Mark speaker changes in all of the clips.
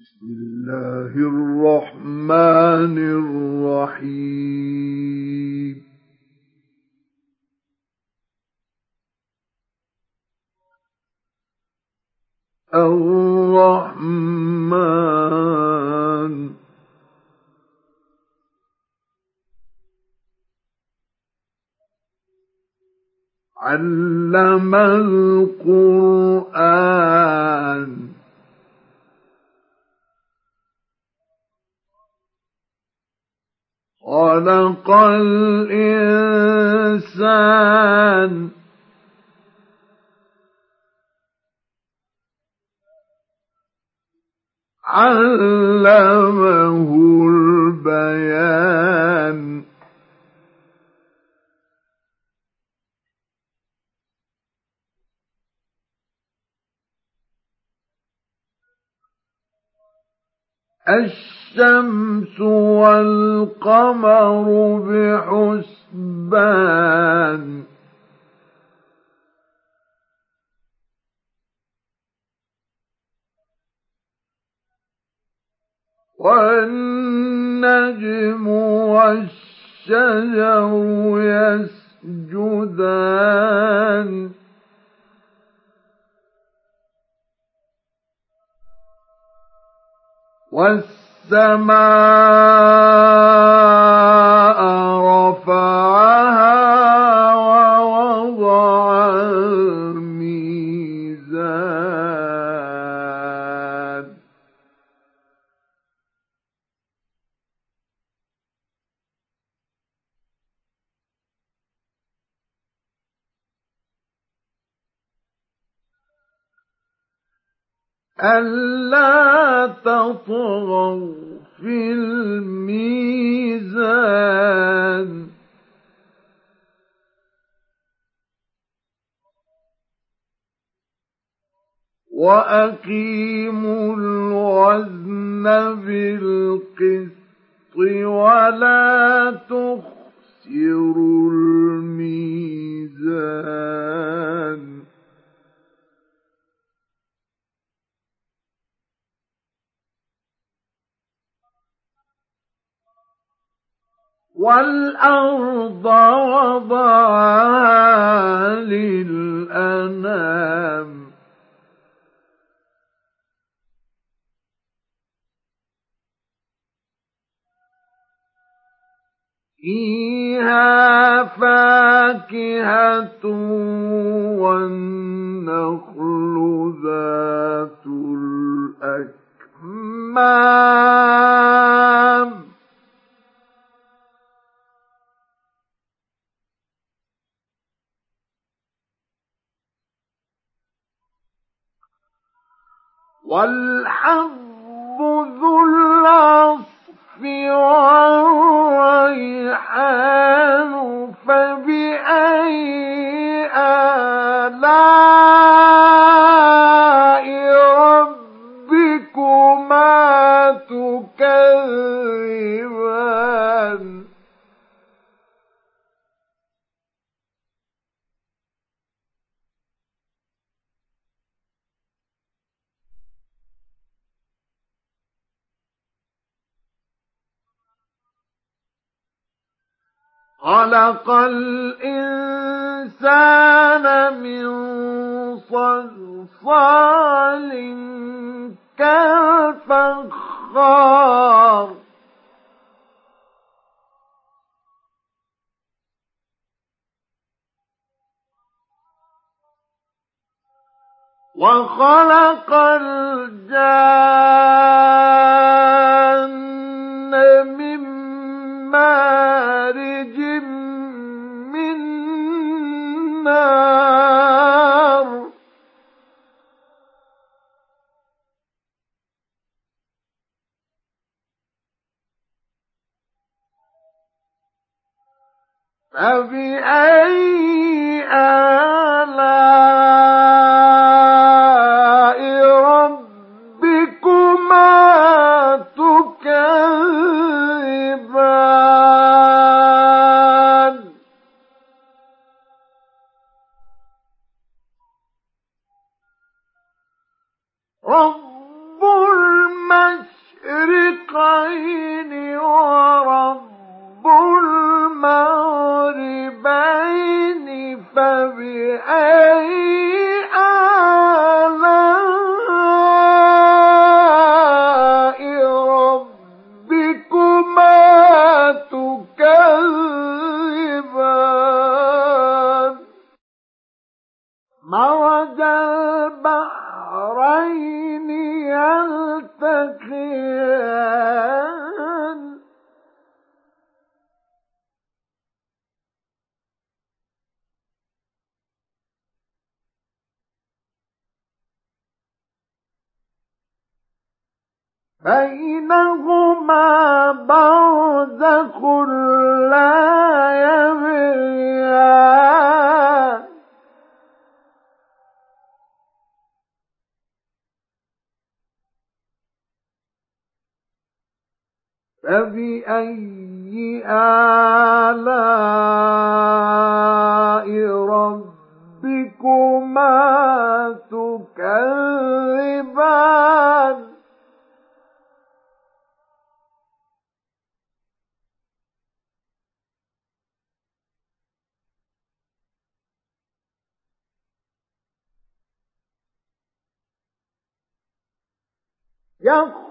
Speaker 1: بسم الله الرحمن الرحيم. الرحمن. علم القرآن. خلق الإنسان. علمه البيان. الشمس والقمر بحسبان. والنجم والشجر يسجدان. والسماء رفعها ألا تطغوا في الميزان وأقيموا الوزن بالقسط ولا تخسروا الميزان والأرض وضعها للأنام. فيها فاكهة والنخل ذات الأكمام. والحب ذو العصف والريحان فبأي آلاء ربكما تكذبان؟ خلق الإنسان من صلصال كالفخار. وخلق الجان من مارج نار فبأي آلاء Yeah?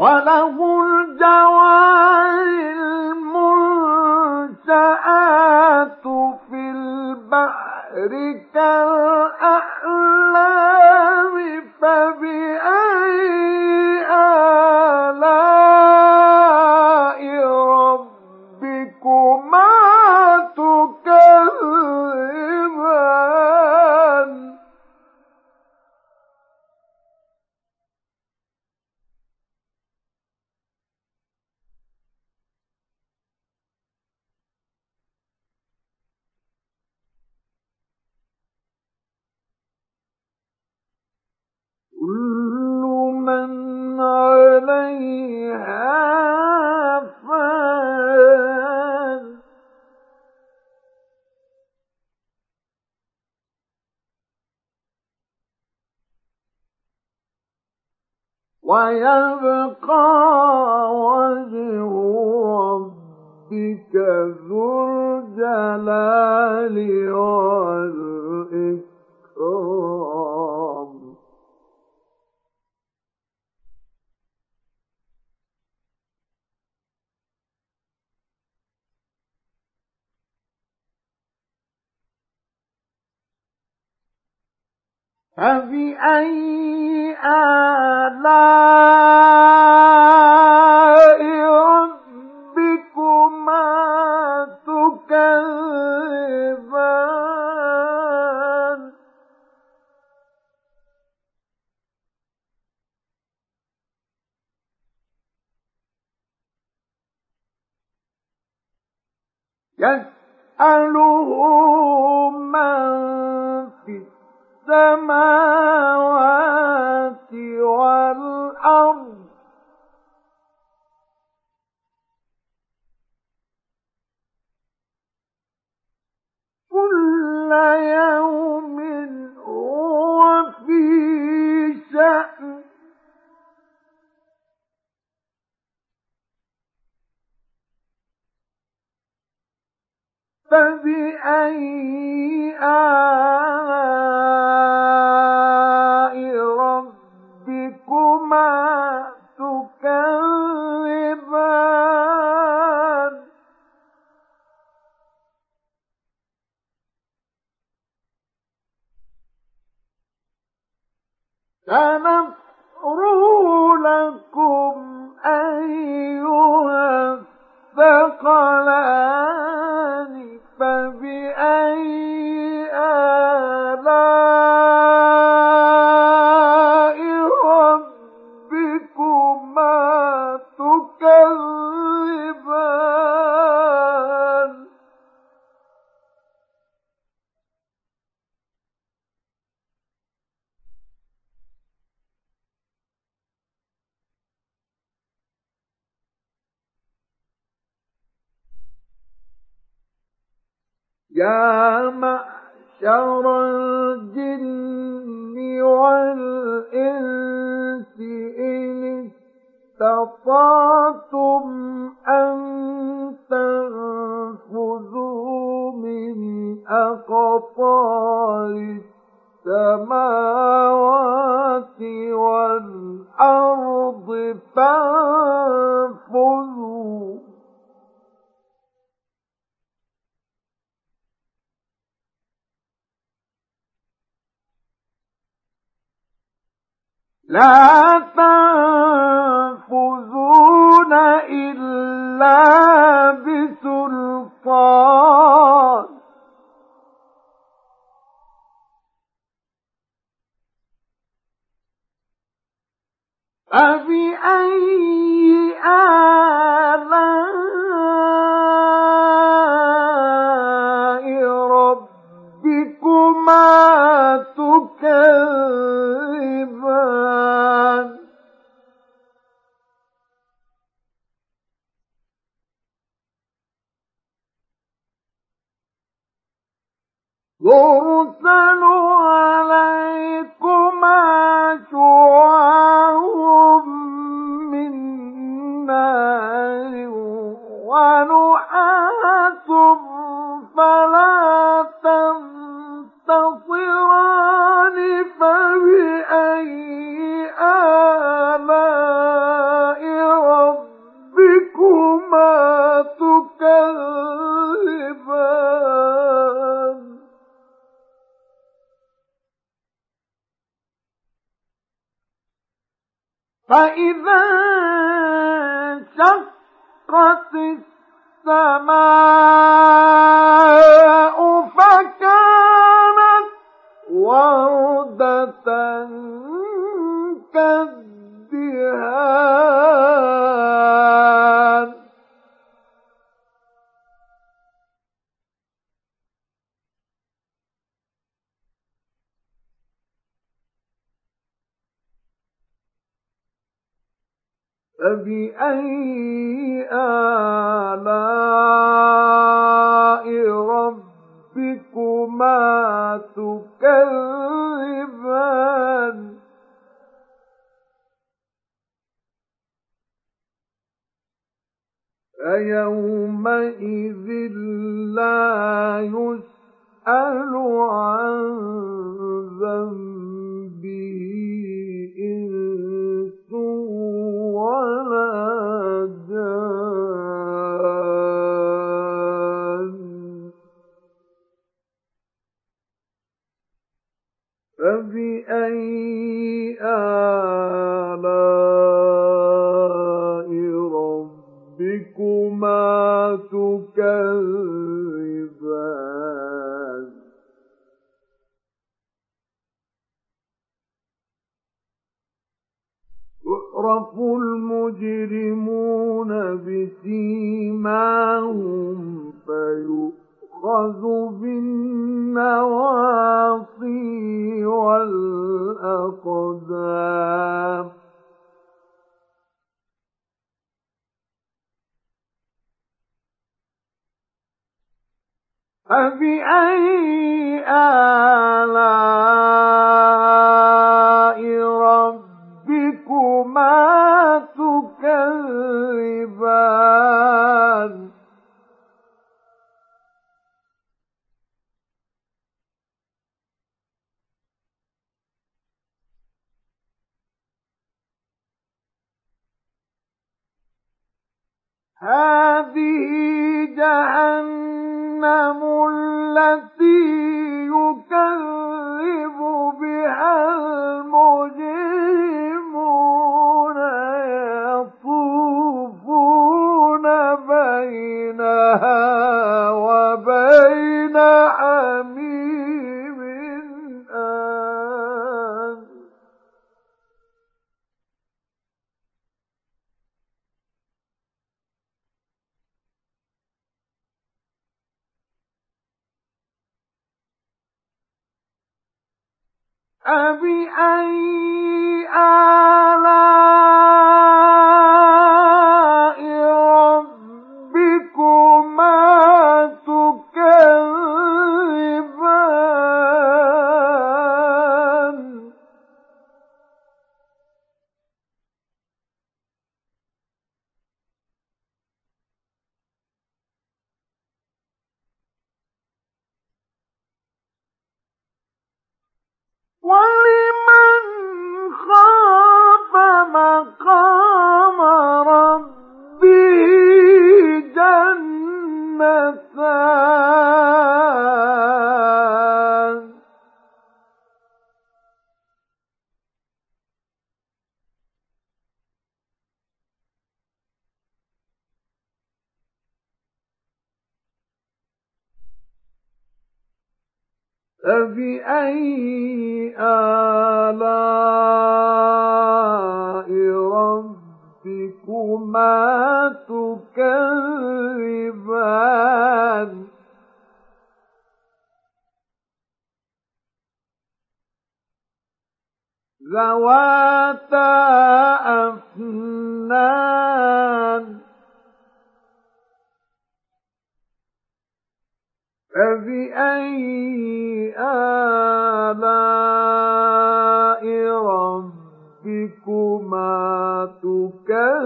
Speaker 1: وله الجوار المنشآت في البحر كالأعلام ويبقى وجه ربك ذو الجلال والإكرام. فبأي آلاء ربكما تكذبان؟ يسأله من السماوات والأرض. كل يوم هو في شأن فبأي آلاء ربكما الجن والإنس إن استطعتم أن تنفذوا من أقطار السماوات والأرض فأنفذوا لا تنفذون إلا بسلطان. فبأي آلاء فإذا انشقت السماء فكانت وردة كالدهان. فبأي آلاء ربكما تكذبان فيومئذ لا يسأل عن ذنبه فبأي آلاء ربكما تكذبان. يعرف المجرمون بسيماهم فيؤخذ بالنواصي والأقدام. فبأي آلاء وبين حميم آن. فبأي آلاء مقام ربه جنتان. فبأي آلاء ذواتا أفنان فبأي آلاء ربكما تكذبان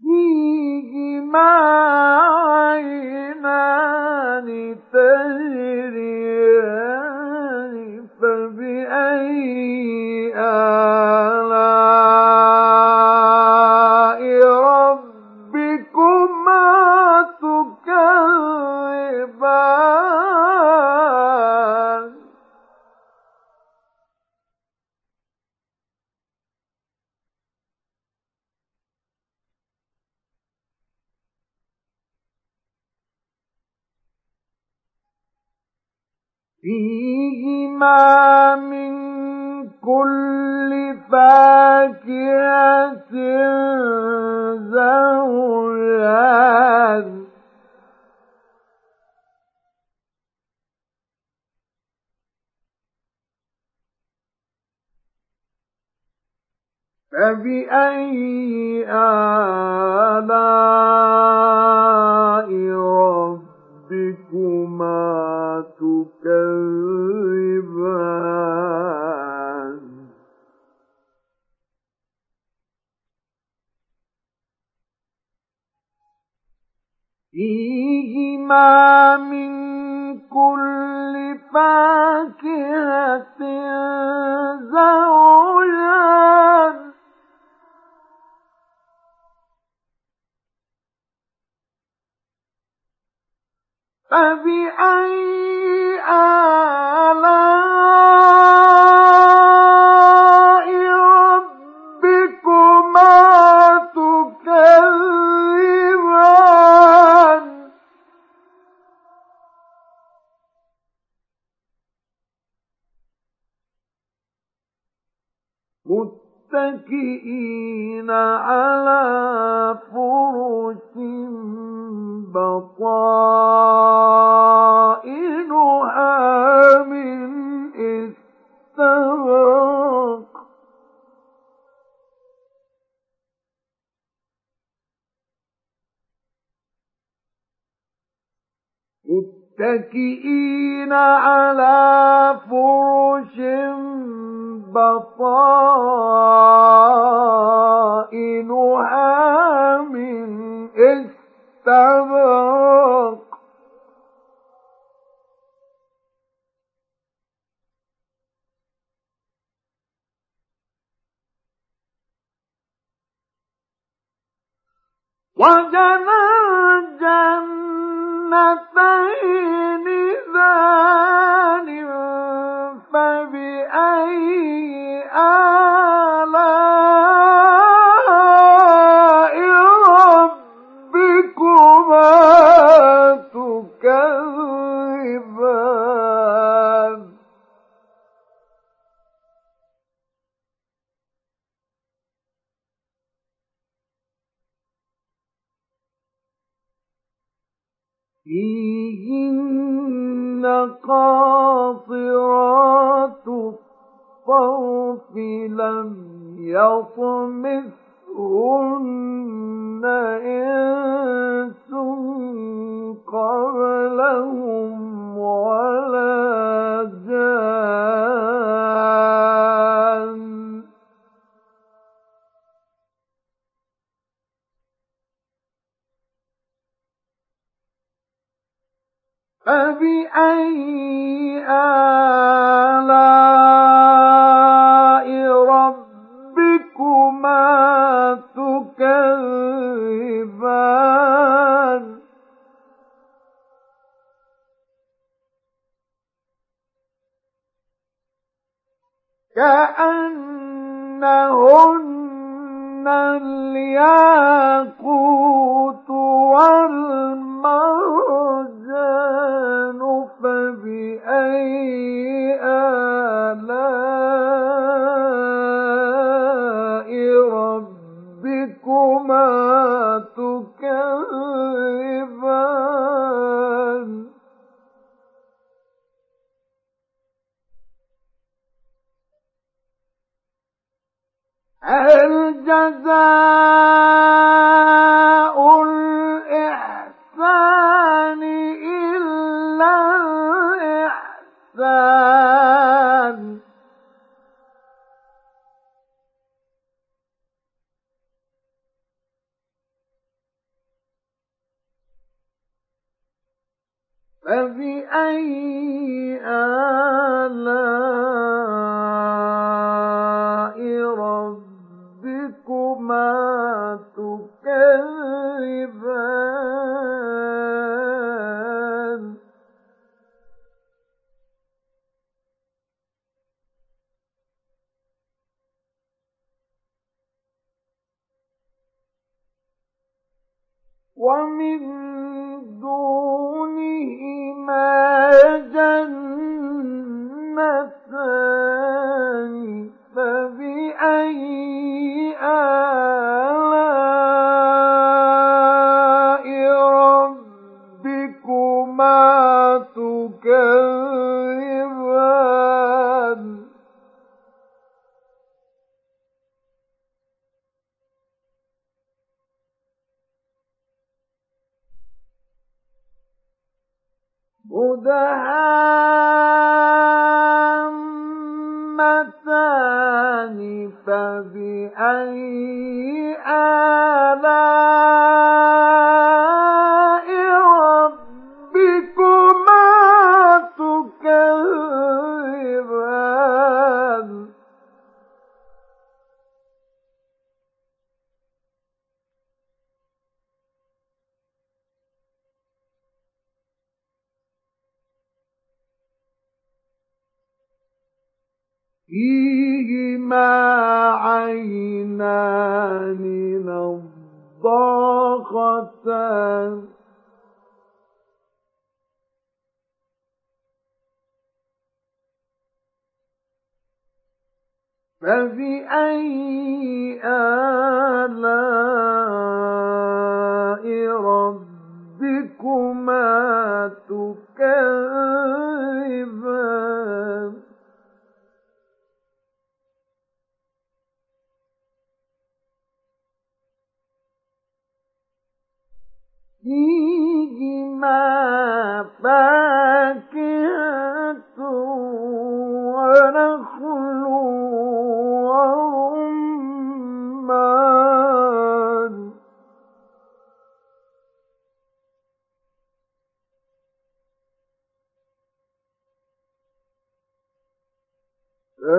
Speaker 1: فيهما من كل فاكهة زوجان. فبأي آلاء ربكما تكذبان. فيهما من كل فاكهة زوجان. فبأي آلاء ربكما تكذبان؟ متكئين على متكئين على فرش بطائنها من استبرق وجنى الجنتين فيهن قاصرات الطرف لم يطمثهن إنس قبلهم ولا فبأي آلاء ربكما تكذبان؟ كأنهن الياقوت والمرج آلاء ربكما تكذبان. فبأي آلاء مدهامتان فبأي آلاء ربكما تكذبان فيهما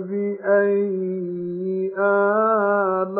Speaker 1: فبأي آلاء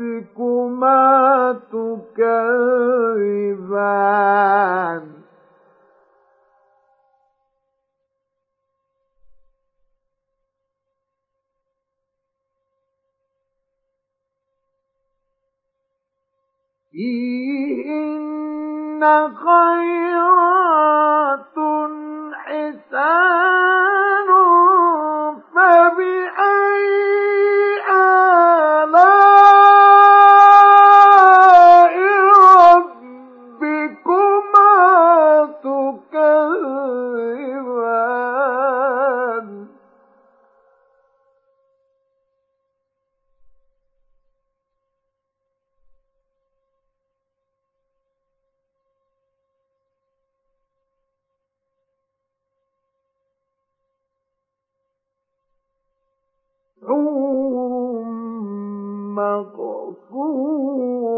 Speaker 1: ربكما تكذبان فيهن خيرات حسان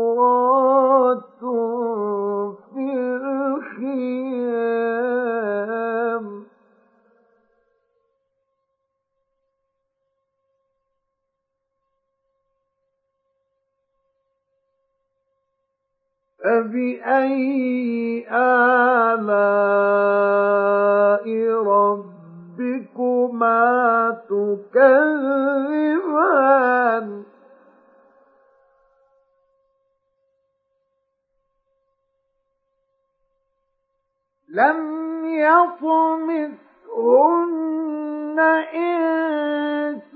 Speaker 1: مقصورات في الخيام فبأي آلاء لم يطمثهن إنس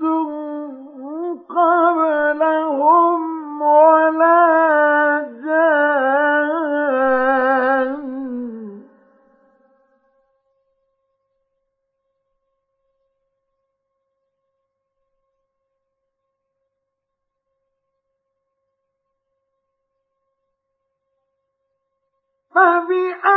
Speaker 1: قبلهم ولا جان. فبأي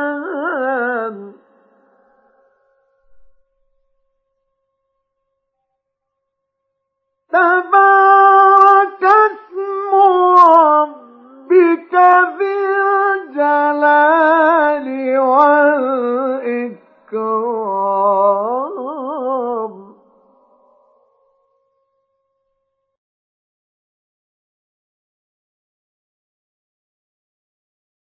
Speaker 1: تبارك